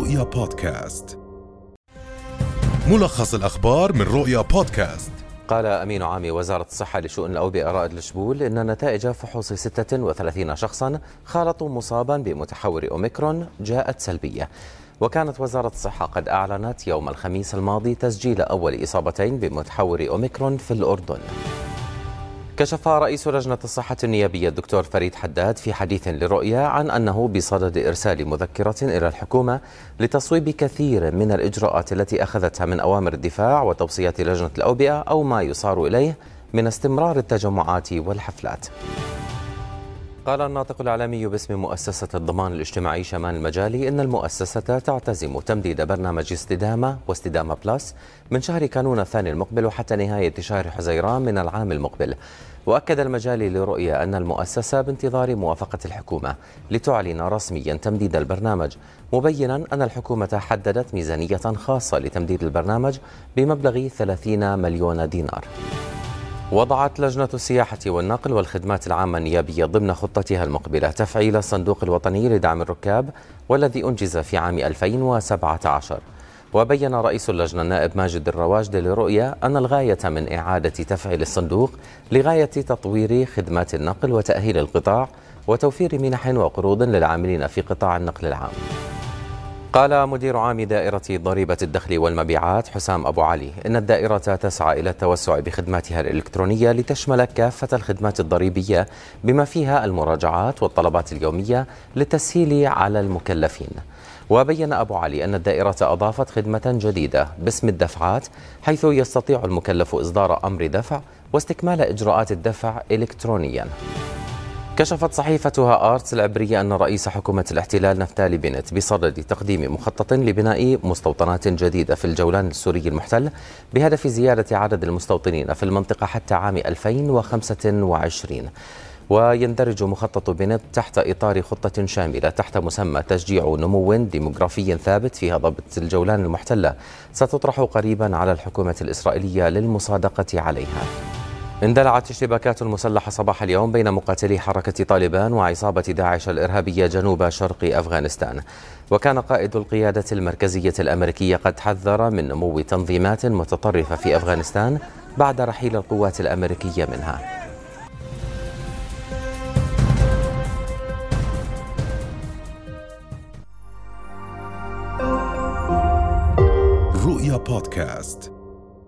رؤيا بودكاست. ملخص الأخبار من رؤيا بودكاست. قال أمين عام وزارة الصحة لشؤون الأوبئة رائد الشبول إن نتائج فحوص 36 شخصا خالطوا مصابا بمتحور أوميكرون جاءت سلبية. وكانت وزارة الصحة قد أعلنت يوم الخميس الماضي تسجيل أول إصابتين بمتحور أوميكرون في الأردن. كشف رئيس لجنة الصحة النيابية الدكتور فريد حداد في حديث لرؤيا عن أنه بصدد إرسال مذكرة إلى الحكومة لتصويب كثير من الإجراءات التي أخذتها من أوامر الدفاع وتوصيات لجنة الأوبئة أو ما يصار إليه من استمرار التجمعات والحفلات. قال الناطق الإعلامي باسم مؤسسة الضمان الاجتماعي شمان المجالي إن المؤسسة تعتزم تمديد برنامج استدامة واستدامة بلس من شهر كانون الثاني المقبل وحتى نهاية شهر حزيران من العام المقبل. وأكد المجالي لرؤية أن المؤسسة بانتظار موافقة الحكومة لتعلن رسميا تمديد البرنامج مبينا أن الحكومة حددت ميزانية خاصة لتمديد البرنامج بمبلغ 30 مليون دينار. وضعت لجنة السياحة والنقل والخدمات العامة النيابية ضمن خطتها المقبلة تفعيل الصندوق الوطني لدعم الركاب والذي أنجز في عام 2017 وبين رئيس اللجنة النائب ماجد الرواجد لرؤية أن الغاية من إعادة تفعيل الصندوق لغاية تطوير خدمات النقل وتأهيل القطاع وتوفير منح وقروض للعاملين في قطاع النقل العام. قال مدير عام دائرة ضريبة الدخل والمبيعات حسام أبو علي إن الدائرة تسعى إلى التوسع بخدماتها الإلكترونية لتشمل كافة الخدمات الضريبية بما فيها المراجعات والطلبات اليومية للتسهيل على المكلفين. وبين أبو علي أن الدائرة أضافت خدمة جديدة باسم الدفعات حيث يستطيع المكلف إصدار أمر دفع واستكمال إجراءات الدفع إلكترونياً. كشفت صحيفة هآرتس العبرية أن رئيس حكومة الاحتلال نفتالي بنت بصدد تقديم مخطط لبناء مستوطنات جديدة في الجولان السوري المحتل بهدف زيادة عدد المستوطنين في المنطقة حتى عام 2025 ويندرج مخطط بنت تحت إطار خطة شاملة تحت مسمى تشجيع نمو ديموغرافي ثابت في هضبة الجولان المحتلة. ستطرح قريبا على الحكومة الإسرائيلية للمصادقة عليها. اندلعت اشتباكات مسلحة صباح اليوم بين مقاتلي حركة طالبان وعصابة داعش الإرهابية جنوب شرق أفغانستان. وكان قائد القيادة المركزية الأمريكية قد حذر من نمو تنظيمات متطرفة في أفغانستان بعد رحيل القوات الأمريكية منها. رؤيا بودكاست.